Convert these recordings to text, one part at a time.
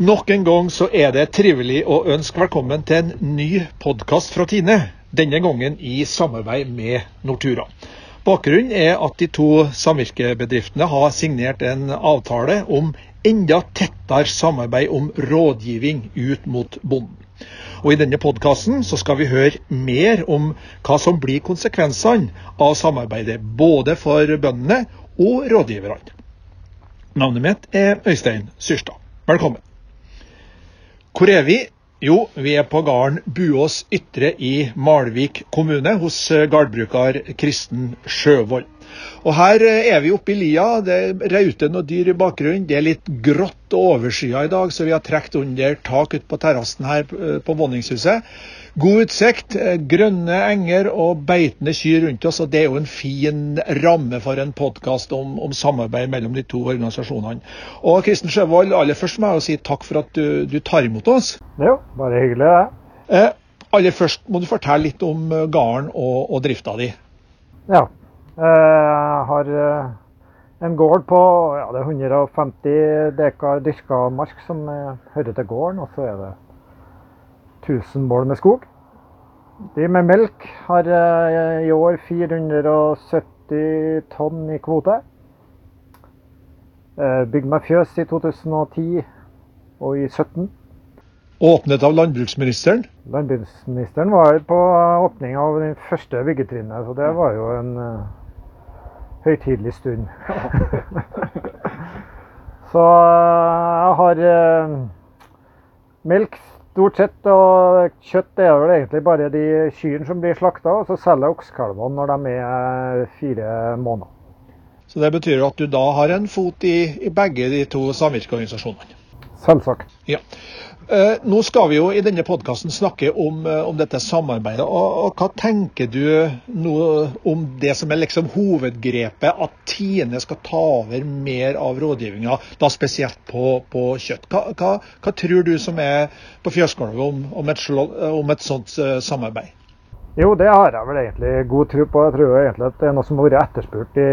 Nok en gang så er det trivelig å ønske velkommen til en ny podkast fra Tine. Denne gangen i samarbeid med Nortura. Bakgrunnen er at de to samvirkebedriftene har signert en avtale om enda tettere samarbeid om rådgivning ut mot bonden. Og I denne podkasten skal vi høre mer om hva som blir konsekvensene av samarbeidet, både for bøndene og rådgiverne. Navnet mitt er Øystein Syrstad. Velkommen. Hvor er vi? Jo, vi er på gården Buås Ytre i Malvik kommune, hos gårdbruker Kristen Sjøvold. Og Her er vi oppe i lia. Det er rauter og dyr i bakgrunnen. Det er litt grått og overskya i dag, så vi har trukket under tak ute på terrassen her på våningshuset. God utsikt, grønne enger og beitende kyr rundt oss. og Det er jo en fin ramme for en podkast om, om, samarbeid mellom de to organisasjonene. Og Kristen Sjøvold, aller først må jeg si takk for at du, du tar imot oss. Jo, bare hyggelig det. Eh, aller først må du fortelle litt om gården og, og drifta di. Ja, har en gård på ja, det er 150 dekar dyrka mark som hører til gården. Og så er det 1000 mål med skog. De med melk har i år 470 tonn i kvote. Bygd meg fjøs i 2010 og i 2017. Åpnet av landbruksministeren? Landbruksministeren var på åpning av den første byggetrinnet, så det var jo en høytidelig stund. så jeg har eh, melk stort sett, og kjøtt er vel egentlig bare de kyrne som blir slakta, og så selger jeg oksekalvene når de er fire måneder. Så det betyr at du da har en fot i, i begge de to samvirkeorganisasjonene? Selvsagt. Ja. Eh, nå skal vi jo i denne podkasten snakke om, om, dette samarbeidet. Og, og, Hva tenker du nå om det som er liksom hovedgrepet, at Tine skal ta over mer av rådgivninga, da spesielt på, på kjøtt? Hva, hva, hva, tror du som er på fjøsgulvet om, om, om, et sånt samarbeid? Jo, det har jeg vel egentlig god tro på. Jeg tror egentlig at det er noe som har vært etterspurt i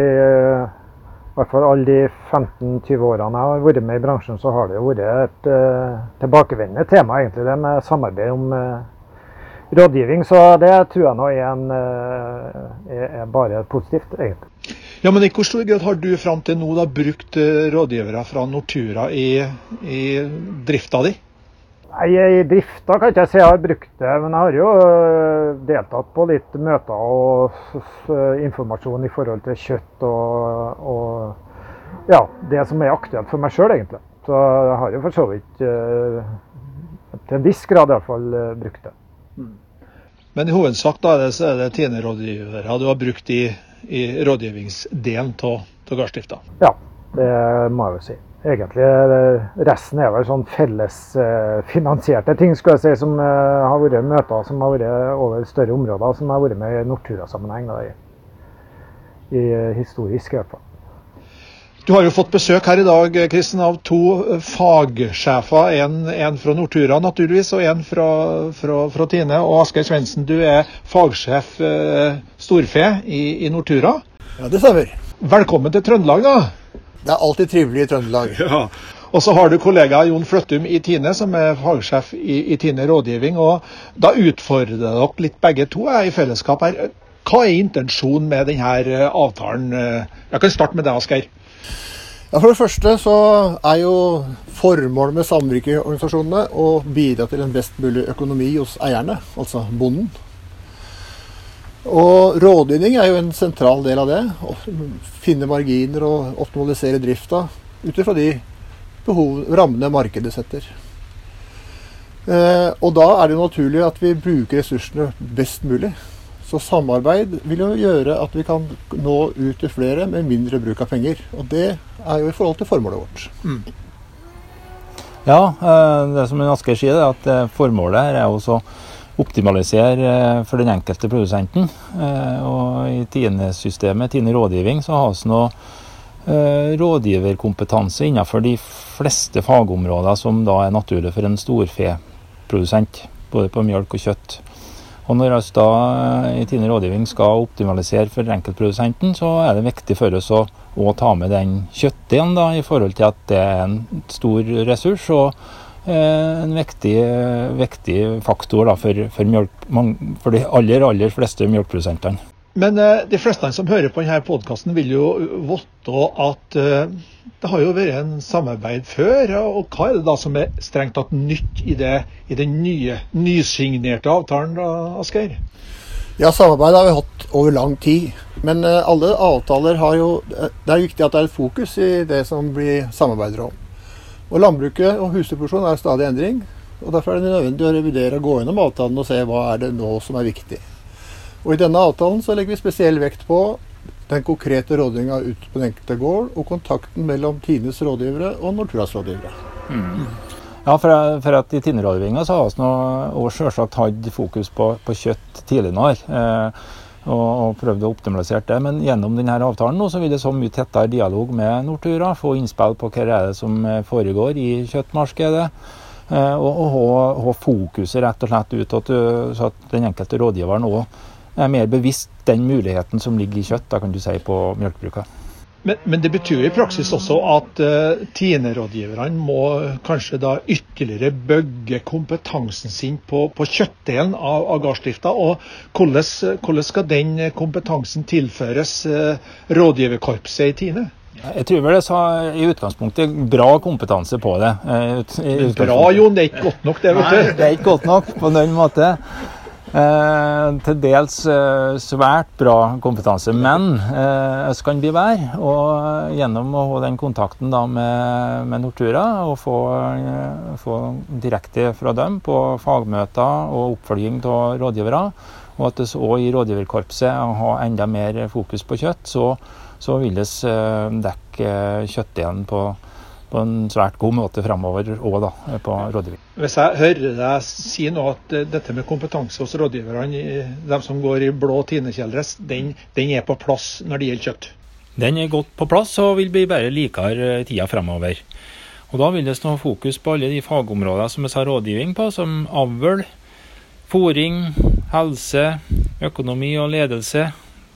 hvert fall alle de 15-20 årene jeg har vært med i bransjen, så har det jo vært et uh, tilbakevendende tema, egentlig, det med samarbeid om uh, rådgivning. Så det tror jeg nå er, en, uh, er, bare positivt, egentlig. Ja, men I hvor stor grad har du fram til nå da brukt rådgivere fra Nortura i, i drifta di? Nei, I drifta kan ikke jeg si jeg har brukt det, men jeg har jo deltatt på litt møter og informasjon i forhold til kjøtt og, og ja, det som er aktuelt for meg sjøl, egentlig. Så jeg har jo for så vidt til en viss grad i hvert fall brukt det. Men i hovedsak da så er det Tine-rådgivere du har brukt i, i rådgivningsdelen av gardsdrifta? Ja, det må jeg jo si egentlig resten er vel sånn fellesfinansierte ting skal jeg si, som har vært møter som har vært over større områder, som har vært med i Nortura-sammenheng. I, I historisk i hvert fall. Du har jo fått besøk her i dag Kristen, av to fagsjefer. En, en fra Nortura naturligvis, og en fra, fra, fra Tine. Og Asgeir Svendsen, du er fagsjef eh, storfe i, i Nortura. Ja, det stemmer. Velkommen til Trøndelag, da. Det er alltid trivelig i Trøndelag. Ja. Og så har du kollega Jon Fløttum i Tine, som er fagsjef i, i Tine rådgivning. og Da utfordrer dere litt begge to er i fellesskap her. Hva er intensjonen med denne avtalen? Jeg kan starte med deg, Asgeir. Ja, For det første så er jo formålet med samvirkeorganisasjonene å bidra til en best mulig økonomi hos eierne, altså bonden. Og rådgivning er jo en sentral del av det. Å finne marginer og optimalisere drifta ut ifra de behov, rammene markedet setter. Eh, og da er det jo naturlig at vi bruker ressursene best mulig. Så samarbeid vil jo gjøre at vi kan nå ut til flere med mindre bruk av penger. Og det er jo i forhold til formålet vårt. Mm. Ja, det som Asgeir sier, er at formålet her er også optimalisere for den enkelte produsenten. Og i Tine-systemet, Tine rådgivning, så har vi nå rådgiverkompetanse innenfor de fleste fagområder som da er naturlig for en storfeprodusent, både på mjølk og kjøtt. Og når vi da i Tine rådgivning skal optimalisere for enkeltprodusenten, så er det viktig for oss å, å ta med den kjøttdelen da, i forhold til at det er en stor ressurs. og eh, en viktig, viktig faktor da, for, for, mjølk, for de aller, aller fleste mjølkeprodusentene. Men eh, de fleste som hører på denne podkasten, vil jo vite at eh, det har jo vært en samarbeid før. og Hva er det da som er strengt tatt nytt i, det, i den nye, nysignerte avtalen, da, Asgeir? Ja, samarbeid har vi hatt over lang tid. Men eh, alle avtaler har jo Det er viktig at det er et fokus i det som blir samarbeider om. Og Landbruket og husdyrproduksjon er stadig endring. og Derfor er det nødvendig å revidere og gå gjennom avtalen og se hva er det nå som er viktig. Og I denne avtalen så legger vi spesiell vekt på den konkrete rådgivninga ut på den enkelte gård, og kontakten mellom Tines rådgivere og Norturas rådgivere. Mm. Ja, for, for, at I Tine-rådgivninga har vi selvsagt hatt fokus på, på kjøtt tidligere. Eh, og, og prøvd å optimalisere det. Men gjennom denne avtalen nå, så vil det så mye tettere dialog med Nortura. Få innspill på hva er det som foregår i kjøttmarkedet. Eh, og, og ha fokuset rett og slett ut, at, så at den enkelte rådgiveren òg er mer bevisst den muligheten som ligger i kjøtt, da kan du si, på melkebrukene. Men, men, det betyr i praksis også at uh, Tine-rådgiverne må kanskje da ytterligere bygge kompetansen sin på, på kjøttdelen av, av gardsdrifta. Og hvordan, hvordan, skal den kompetansen tilføres uh, rådgiverkorpset i Tine? Jeg tror vel det sa i utgangspunktet bra kompetanse på det. Bra, Jon. Det er ikke godt nok, det. vet du. Nei, det er ikke godt nok på noen måte. Eh, til dels eh, svært bra kompetanse. Men eh, kan bli bedre. Og gjennom å ha den kontakten da, med, med, Nortura og få, eh, få, direkte fra dem på fagmøter og oppfølging av rådgivere, og at det òg i rådgiverkorpset har enda mer fokus på kjøtt, så, så vil eh, dekke kjøttdelen på på en svært god måte framover òg, da, på rådgivning. Hvis jeg hører deg si nå at eh, dette med kompetanse hos rådgiverne, de som går i blå tinekjeledress, den, den, er på plass når det gjelder kjøtt? Den er godt på plass og vil bli bare likere tida framover. Og Da vil det stå fokus på alle de fagområdene som vi har rådgivning på, som avl, fòring, helse, økonomi og ledelse,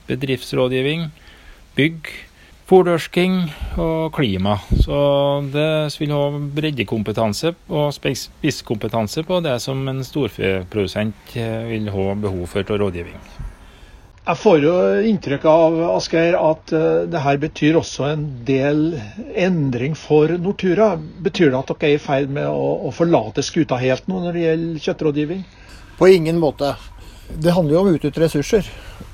bedriftsrådgivning, bygg fôrdørsking og klima. Så det vil ha breddekompetanse og spisskompetanse på det som en storfeprodusent eh, vil ha behov for til rådgivning. Jeg får jo inntrykk av Asgeir, at uh, det her betyr også en del endring for Nortura. Betyr det at dere er i ferd med å forlate skuta helt nå når det gjelder kjøttrådgivning? På ingen måte. Det handler jo om å utnytte ressurser.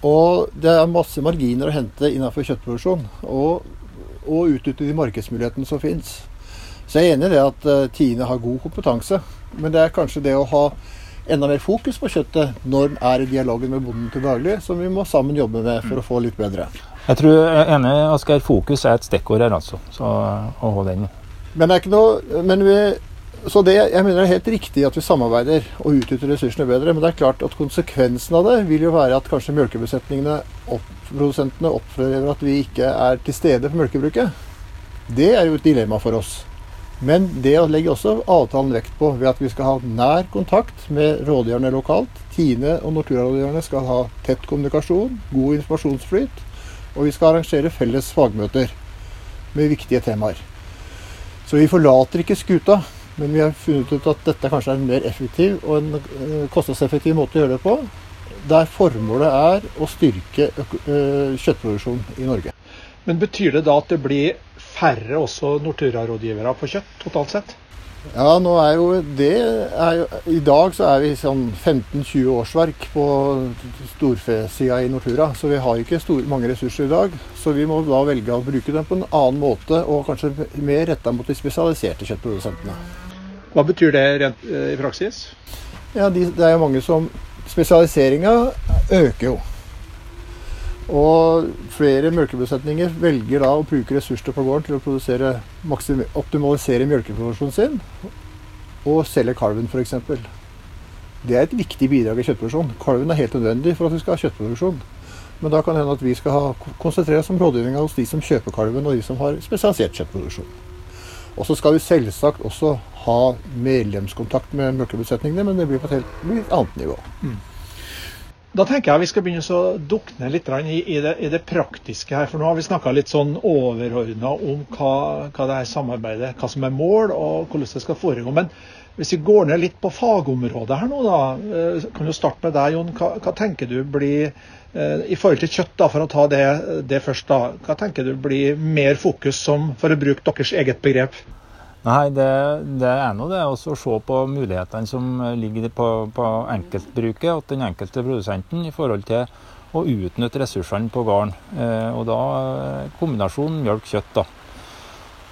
Og det er masse marginer å hente innenfor kjøttproduksjon. Og, og utnytte de markedsmulighetene som finnes. Så jeg er enig i det at uh, Tine har god kompetanse. Men det er kanskje det å ha enda mer fokus på kjøttet når en er i dialogen med bonden til daglig, som vi må sammen jobbe med for å få litt bedre. Jeg tror jeg er enig, Asgeir. Fokus er et stikkord her, altså. Så å holde den. Men det ikke noe Men vi så det, jeg mener det er helt riktig at vi samarbeider og utnytter ressursene bedre. Men det er klart at konsekvensen av det vil jo være at kanskje melkebesetningene, opp, produsentene, opplever at vi ikke er til stede for melkebruket. Det er jo et dilemma for oss. Men det legger også avtalen vekt på ved at vi skal ha nær kontakt med rådgiverne lokalt. Tine og Nortura-rådgiverne skal ha tett kommunikasjon, god informasjonsflyt. Og vi skal arrangere felles fagmøter med viktige temaer. Så vi forlater ikke skuta. Men vi har funnet ut at dette kanskje er en mer effektiv og en eh, kostnadseffektiv måte å gjøre det på. Der formålet er å styrke eh, kjøttproduksjonen i Norge. Men Betyr det da at det blir færre også Nortura-rådgivere på kjøtt totalt sett? Ja, nå er jo det er jo, I dag så er vi sånn 15-20 årsverk på storfesida i Nortura. Så vi har ikke store, mange ressurser i dag. Så vi må da velge å bruke dem på en annen måte, og kanskje mer retta mot de spesialiserte kjøttprodusentene. Hva betyr det rent eh, i praksis? Ja, de, Det er jo mange som Spesialiseringa øker jo. Og flere melkebesetninger velger da å bruke ressurser på gården til å optimalisere melkeproduksjonen sin, og selge kalven f.eks. Det er et viktig bidrag i kjøttproduksjon. Kalven er helt nødvendig for at vi skal ha kjøttproduksjon. Men da kan det hende at vi skal ha, konsentrere oss om rådgivninga hos de som kjøper kalven, og de som har spesialisert kjøttproduksjon. Og så skal vi selvsagt også ha medlemskontakt med melkebesetningene, men det blir på et helt annet nivå. Mm. Da tenker jeg vi skal begynne å dukke ned litt i, i, det, i, det, praktiske her. For nå har vi snakka litt sånn overordna om hva, hva, det er samarbeidet, hva som er mål og hvordan det skal foregå. Men hvis vi går ned litt på fagområdet her nå, da. Eh, kan du starte med deg, Jon. Hva, hva tenker du blir i forhold til kjøtt, da, for å ta det, det først, da. Hva tenker du blir mer fokus som, for å bruke deres eget begrep? Nei, det, det er nå det å se på mulighetene som ligger på, på enkeltbruket og den enkelte produsenten i forhold til å utnytte ressursene på gården. Eh, og da eh, kombinasjonen mjølk-kjøtt. da.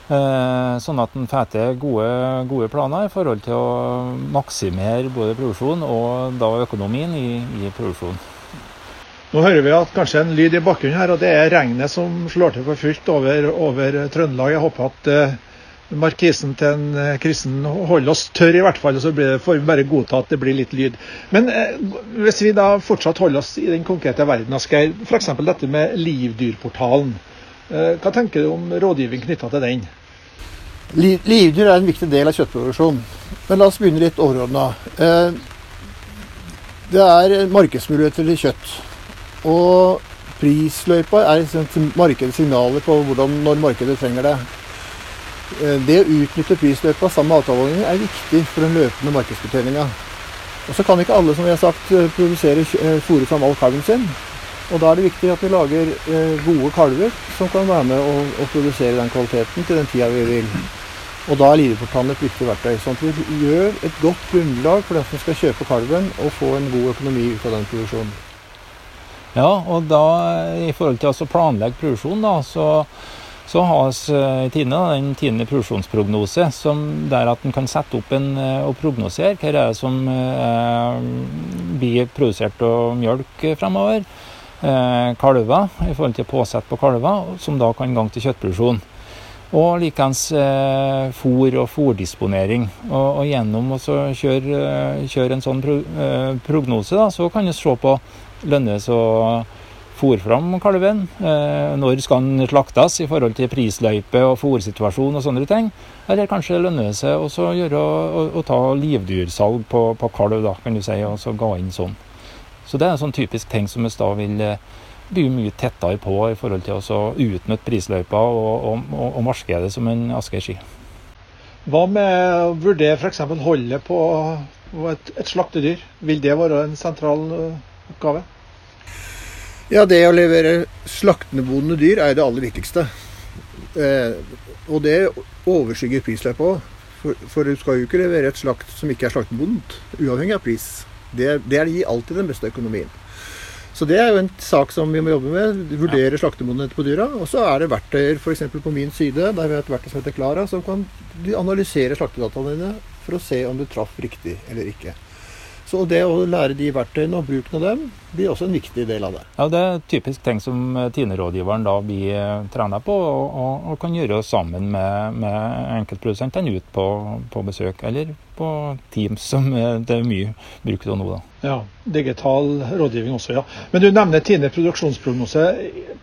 Eh, sånn at en får til gode, gode, planer i forhold til å maksimere både produksjon og da økonomien i, i produksjonen. Nå hører vi at kanskje en lyd i bakgrunnen her, og det er regnet som slår til for fullt over, over Trøndelag. Jeg håper at eh, markisen til en eh, kristen holder oss tørr, i hvert fall. og Så det, får vi bare godta at det blir litt lyd. Men eh, hvis vi da fortsatt holder oss i den konkrete verden, Asgeir. F.eks. dette med Livdyrportalen. Eh, hva tenker du om rådgivning knytta til den? Liv, livdyr er en viktig del av kjøttproduksjonen. Men la oss begynne litt overordna. Eh, det er markedsmuligheter til kjøtt. Og prisløypa er markedets signaler på hvordan, når markedet trenger det. Eh, det å utnytte prisløypa sammen med avtaleordninger er viktig for den løpende markedsbetjeninga. Og så kan ikke alle som vi har sagt, eh, produsere eh, fôre fram all kalven sin. Og da er det viktig at vi lager gode kalver som kan være med og, og produsere den kvaliteten til den tida vi vil. Og da er Lideportalen et viktig verktøy. Sånn at vi gjør et godt grunnlag for den som skal kjøpe kalven, og få en god økonomi ut av den produksjonen. Ja, og da i forhold til å planlegge produksjon, da, så så har vi eh, Tine den tiende produksjonsprognose, som der at en kan sette opp en, eh, og prognosere hva det er som eh, blir produsert av mjølk fremover. Eh, kalver, i forhold til påsett på kalver, som da kan gang til kjøttproduksjon. Og likeens eh, fôr og fôrdisponering. Og, og gjennom å kjøre, kjøre, en sånn pro, eh, prognose, da, så kan vi se på lønnes å fôre fram kalven. Eh, når skal den slaktes i forhold til prisløype og fòrsituasjon og sånne ting. Eller kanskje lønner det seg å, gjøre, å, å ta livdyrsalg på, på, kalv, da, kan du si, og så ga inn sånn. Så det er en sånn typisk ting som vi da vil by bli mye tettere på i forhold til å utnytte prisløypa og, og, og, og markedet som en Asker Hva med å vurdere f.eks. holdet på et, et slaktedyr? Vil det være en sentral eh, oppgave? Ja, det å levere slaktende dyr er det aller viktigste. Eh, og det overskygger prisløpet òg. For, for, du skal jo ikke levere et slakt som ikke er slaktebondt, uavhengig av pris. Det, det gir alltid den beste økonomien. Så det er jo en sak som vi må jobbe med. Vurdere ja. slaktemodenhet på dyra. Og så er det verktøyer f.eks. på min side, der vi har et verktøy som heter Klara, som kan analysere slaktedataene dine for å se om du traff riktig eller ikke. Så det å lære de verktøyene og bruken av dem blir også en viktig del av det. Ja, Det er typisk ting som eh, Tine-rådgiveren da blir eh, trener på, og, og, og, kan gjøre sammen med, med enkeltprodusentene ut på, på, besøk, eller på Teams, som det er mye bruk av nå. da. Ja, digital rådgivning også, ja. Men du nevner Tine produksjonsprognose.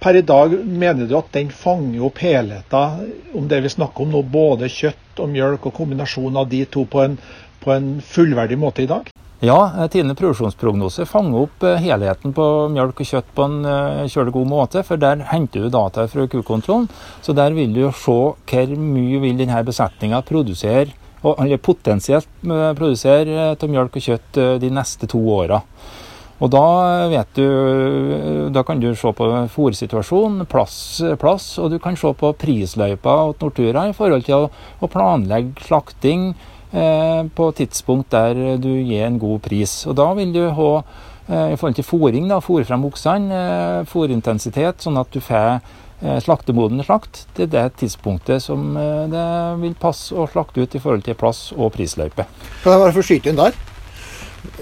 Per i dag, mener du at den fanger opp helheten om det vi snakker om nå, både kjøtt og mjølk, og kombinasjonen av de to på en, på en fullverdig måte i dag? Ja, eh, Tine produksjonsprognose fanger opp eh, helheten på mjølk og kjøtt på en eh, kjølig god måte. For der henter du data fra kukontrollen. Så der vil du se hvor mye vil denne besetninga produsere, eller potensielt produsere av mjølk og kjøtt de neste to åra. Og da vet du Da kan du se på fòrsituasjonen, plass, plass, og du kan se på prisløypa til Nortura i forhold til å, å planlegge slakting på tidspunkt der du gir en god pris. Og da vil du ha eh, i forhold til fôring, da, fôre frem oksene, eh, fôrintensitet, sånn at du får slaktemoden slakt til det tidspunktet som det vil passe å slakte ut i forhold til plass og prisløype. Kan jeg bare få skyte inn der?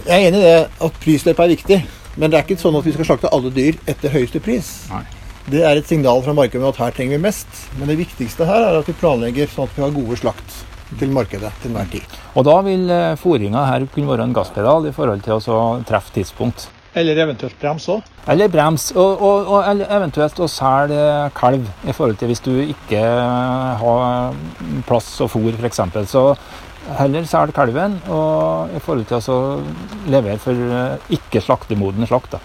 Jeg er enig i det at prisløype er viktig. Men det er ikke sånn at vi skal slakte alle dyr etter høyeste pris. Nei. Det er et signal fra markedet om at her trenger vi mest. Men det viktigste her er at vi planlegger sånn at vi har gode slakt til markedet til enhver tid. Og da vil fòringa fôringa her kunne være en gasspedal i forhold til å treffe tidspunkt. Eller eventuelt brems òg? Eller brems, og, og, og eventuelt å selge kalv i forhold til hvis du ikke har plass og fôr f.eks. Så heller selge kalven og i forhold til å levere for eh, ikke slaktemoden slakt. da.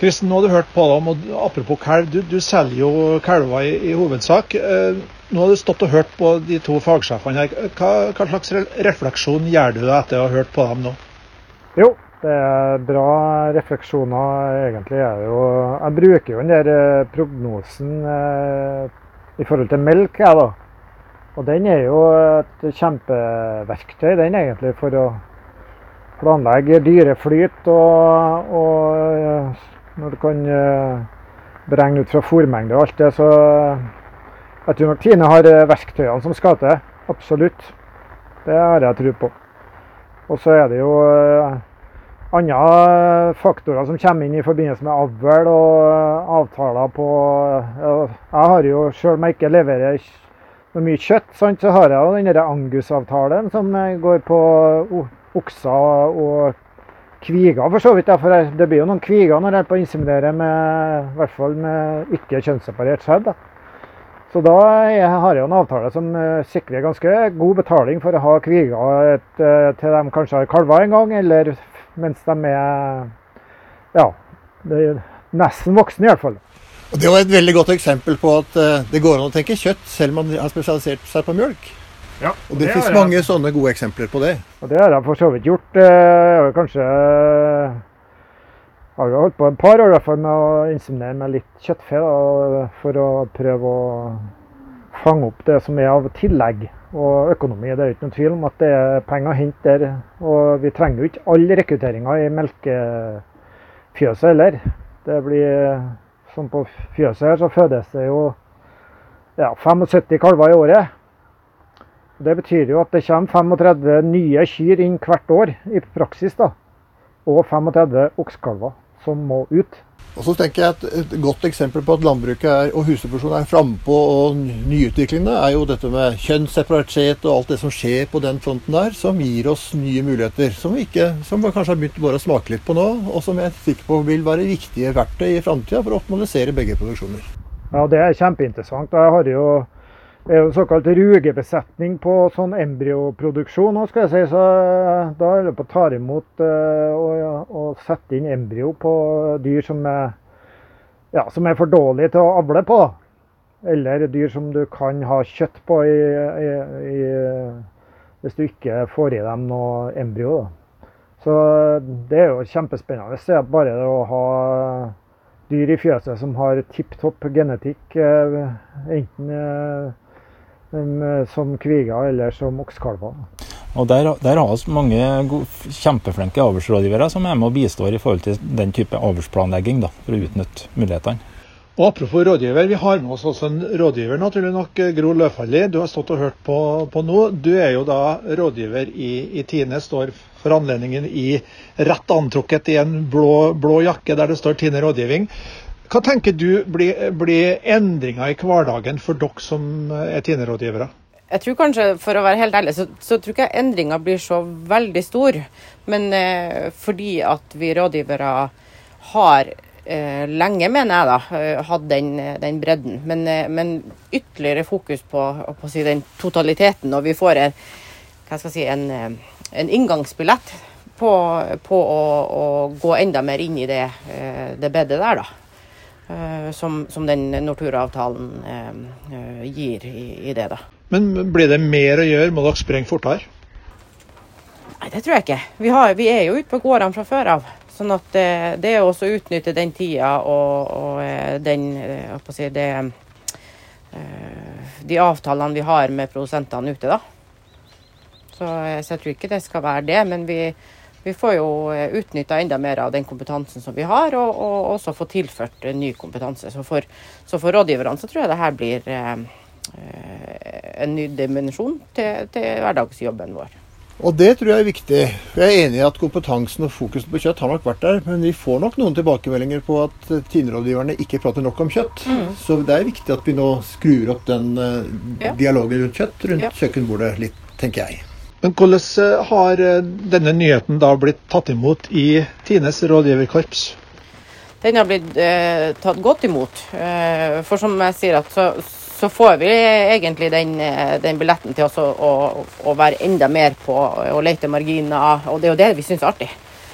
Kristen, nå har du hørt på dem, og apropos kalv, du, du selger jo kalver i, i hovedsak. Eh, nå har du stått og hørt på de to fagsjefene her. Hva, hva slags refleksjon gjør du etter å ha hørt på dem nå? Jo, det er bra refleksjoner, egentlig. Er jo, jeg bruker jo den der eh, prognosen eh, i forhold til melk, jeg, da. Og den er jo et kjempeverktøy, den egentlig, for å planlegge dyreflyt og, og når du kan eh, beregne ut fra fòrmengde og alt det, så eh, jeg tror nok Tine har eh, verktøyene som skal til. Absolutt. Det har jeg tro på. Og så er det jo andre faktorer som kommer inn i forbindelse med avl og avtaler på Jeg har jo, selv om jeg ikke leverer noe mye kjøtt, så har jeg jo den Angus-avtalen som går på okser og kviger, for så vidt. For det blir jo noen kviger når jeg er på å inseminere med, med ikke kjønnsseparert sæd. Så da har jeg en avtale som eh, sikrer ganske god betaling for å ha kviger eh, til de kanskje har kalver en gang, eller mens de er ja, nesten voksne i hvert fall. Det var et veldig godt eksempel på at eh, det går an å tenke kjøtt selv om man har spesialisert seg på mjølk. Ja, og det, det finnes mange sånne gode eksempler på det. Og Det har jeg for så vidt gjort. Jeg har kanskje har jo holdt på et par år i med å inseminere med litt kjøttfe da, for å prøve å fange opp det som er av tillegg og økonomi. Det er ikke noen tvil om at det er penger å hente der. Og vi trenger jo ikke all rekrutteringa i melkefjøset heller. Det blir som på fjøset her, så fødes det jo ja, 75 kalver i året. Det betyr jo at det kommer 35 nye kyr inn hvert år i praksis. da, Og 35 oksekalver som må ut. Og så tenker jeg at Et godt eksempel på at landbruket er, og husdyrproduksjonen er frampå og nyutviklende, er jo dette med kjønnsseparert og alt det som skjer på den fronten der, som gir oss nye muligheter. Som vi, ikke, som vi kanskje har begynt bare å smake litt på nå, og som jeg er sikker på vil være viktige verktøy i framtida for å optimalisere begge produksjoner. Ja, Det er kjempeinteressant. Jeg har jo det er jo såkalt rugebesetning på sånn embryoproduksjon nå, skal jeg si. Så eh, da er det på å ta imot og, og, sette inn embryo på dyr som er, ja, som er for dårlige til å avle på. Eller dyr som du kan ha kjøtt på i, i, i, hvis du ikke får i dem noe embryo. Da. Så det er jo kjempespennende. Det er bare det å ha dyr i fjøset som har tipp topp genetikk, enten Eh, som kviger eller som oksekalver. Og Der, der har vi mange gode, kjempeflinke avlsrådgivere som er med og bistår i forhold til den type avlsplanlegging for å utnytte mulighetene. Og Apropos rådgiver, vi har med oss også en rådgiver, naturlig nok, Gro Løfaldli. Du har stått og hørt på, på nå. Du er jo da rådgiver i, i Tine, står for anledningen i rett antrukket i en blå, blå jakke der det står Tine rådgivning. Hva tenker du blir, blir endringer i hverdagen for dere som er Tine-rådgivere? Jeg tror kanskje, For å være helt ærlig, så, så tror ikke jeg endringa blir så veldig stor. Men eh, fordi at vi rådgivere har eh, lenge, mener jeg, da, eh, hatt den, den bredden. Men, eh, men, ytterligere fokus på, på si, den totaliteten. Og vi får en, si, en, eh, en inngangsbillett på, på å, å, gå enda mer inn i det, det bedet der, da. Eh, som, som, den Nortura-avtalen eh, eh, gir i, i, det. da. Men blir det mer å gjøre? Må dere sprenge fortere? Nei, det tror jeg ikke. Vi, har, vi er jo ute på gårdene fra før av. Sånn at det, det også å utnytte den tida og, og den si, det, De avtalene vi har med produsentene ute, da. Så, så jeg tror ikke det skal være det. Men vi, vi får jo eh, utnytta enda mer av den kompetansen som vi har, og, og også få tilført eh, ny kompetanse. Så for, så for rådgiverne så tror jeg det her blir eh, eh, en ny dimensjon til, til, hverdagsjobben vår. Og det tror jeg er viktig. Jeg er enig i at kompetansen og fokuset på kjøtt har nok vært der, men vi får nok noen tilbakemeldinger på at TINE-rådgiverne ikke prater nok om kjøtt. Mm. Så det er viktig at vi nå skrur opp den uh, ja. dialogen rundt kjøtt rundt ja. kjøkkenbordet litt, tenker jeg. Men hvordan eh, har eh, denne nyheten da blitt tatt imot i Tines rådgiverkorps? Den har blitt eh, tatt godt imot. Eh, for som jeg sier, at så, så får vi egentlig den, den billetten til oss å, å, å, være enda mer på å lete marginer. Og det er jo det vi syns er artig.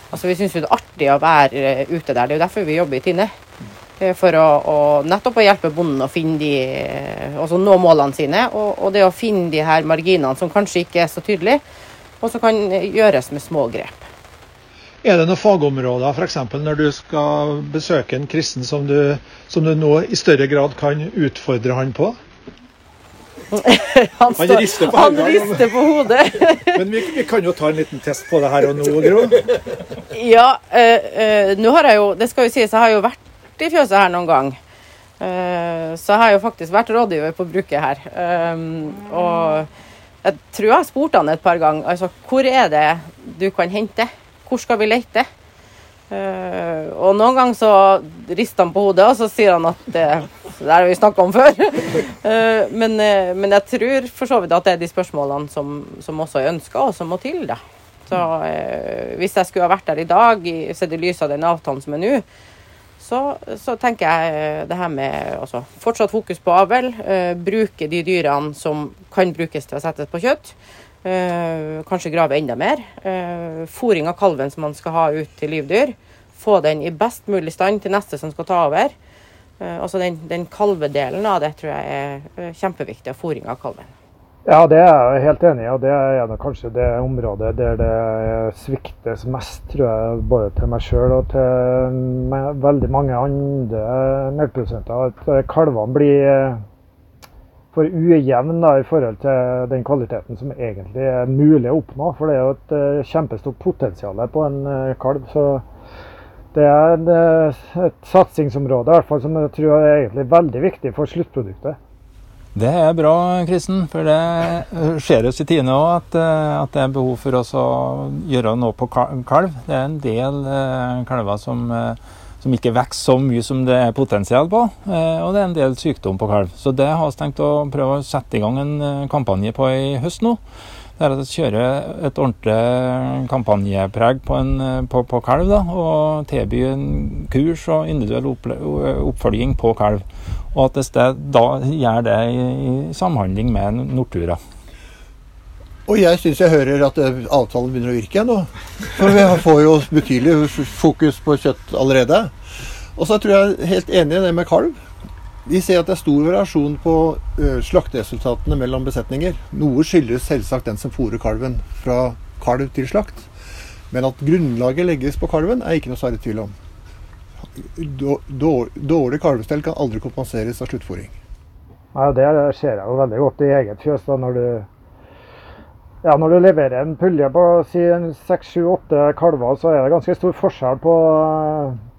Altså Vi syns det er artig å være ute der. Det er jo derfor vi jobber i Tine. For å, å nettopp å hjelpe bonden å finne de, altså nå målene sine. Og, og, det å finne de her marginene som kanskje ikke er så tydelige, og som kan gjøres med små grep. Er det noen fagområder, f.eks. når du skal besøke en kristen som du, som du nå i større grad kan utfordre han på? han, står, han, rister på, han rister på hodet. Men vi, vi, kan jo ta en liten test på det her og nå, Gro. ja, øh, øh, nå har jeg jo Det skal jo sies, jeg har jo vært i fjøset her noen gang. Uh, så jeg har jo faktisk vært rådgiver på bruket her. Um, og jeg tror jeg har spurt han et par ganger. Altså, hvor er det du kan hente? Hvor skal vi lete? Uh, og noen ganger så rister han på hodet, og så sier han at det, det har vi snakka om før. men, men, jeg tror for så vidt at det er de spørsmålene som, som også er ønska, og som må til. da. Så Hvis jeg skulle ha vært der i dag, sett i lys av den avtalen som er nå, så, så, tenker jeg det her med altså, fortsatt fokus på avl. bruke de dyrene som kan brukes til å settes på kjøtt. Eh, kanskje grave enda mer. Eh, fôring av kalven som man skal ha ut til livdyr. Få den i best mulig stand til neste som skal ta over. Eh, altså den, den kalvedelen av det tror jeg er kjempeviktig. Fôring av kalven. Ja, det er jeg helt enig i. og Det er kanskje det området der det sviktes mest, tror jeg, både til meg sjøl og til veldig mange andre melkeprodusenter. At kalvene blir for ujevn da, i forhold til den kvaliteten som egentlig er mulig å oppnå. For det er jo et uh, kjempestort potensial på en kalv. Så det er uh, et satsingsområde i hvert fall, som jeg tror er egentlig veldig viktig for sluttproduktet. Det er bra, Kristen. For det skjer oss i Tine òg at, at, det er behov for oss å gjøre noe på kalv. Det er en del kalver som som ikke vokser så mye som det er potensial på. Eh, og det er en del sykdom på kalv. Så det har vi tenkt å prøve å sette i gang en eh, kampanje på i høst nå. Det er at vi kjører et ordentlig kampanjepreg på, en, eh, på, på kalv. Da, og tilby en kurs og individuell oppfølging på kalv. Og at det da gjør det i, i samhandling med Nortura. Og jeg syns jeg hører at avtalen begynner å virke nå. For vi får jo betydelig fokus på kjøtt allerede. Og så tror jeg helt enig i det med kalv. Vi ser at det er stor variasjon på slakteresultatene mellom besetninger. Noe skyldes selvsagt den som fôrer kalven fra kalv til slakt. Men at grunnlaget legges på kalven, er ikke noe særlig tvil om. Dårlig kalvestell kan aldri kompenseres av sluttfòring. Ja, det ser jeg jo veldig godt i eget fjøs. da, når du ja, Når du leverer en pulje på si seks, sju, åtte kalver, så er det ganske stor forskjell på,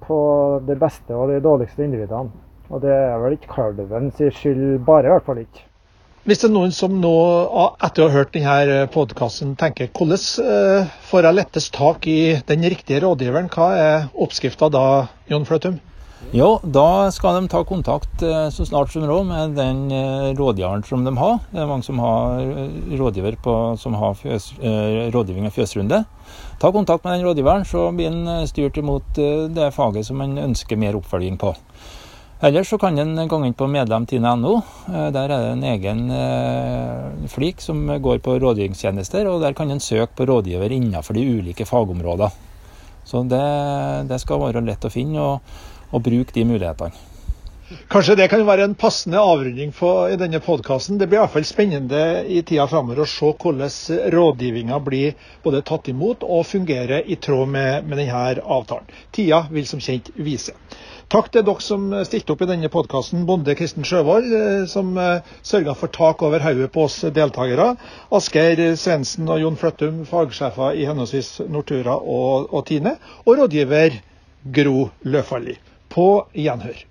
på de beste og de dårligste individene. Og det er vel ikke kalvens skyld bare, i hvert fall ikke. Hvis det er noen som nå, etter å ha hørt denne podkasten, tenker hvordan eh, får jeg lettest tak i den riktige rådgiveren, hva er oppskrifta da, Jon Fløtum? Jo, da skal de ta kontakt eh, så snart som råd med den eh, rådgiveren som de har. Det er mange som har eh, rådgiver på, som har fjøs, rådgivning av fjøsrunde. Ta kontakt med den rådgiveren, så blir han styrt imot det faget som han ønsker mer oppfølging på. Ellers så kan en gå inn på medlem.tine.no. Der er det en egen flik som går på rådgivningstjenester, og der kan en søke på rådgiver innenfor de ulike fagområder. Så det, det skal være lett å finne. og og bruke de mulighetene. Kanskje det kan være en passende avrunding i denne podkasten. Det blir i hvert fall spennende i tida framover å se hvordan rådgivninga blir både tatt imot og fungerer i tråd med, med denne avtalen. Tida vil som kjent vise. Takk til dere som stilte opp i denne podkasten. Bonde Kristen Sjøvold, eh, som eh, sørga for tak over hodet på oss deltakere. Asgeir Svendsen og Jon Fløttum, fagsjefer i henholdsvis Nortura og, og Tine. Og rådgiver Gro Løfaldli. På gjenhør.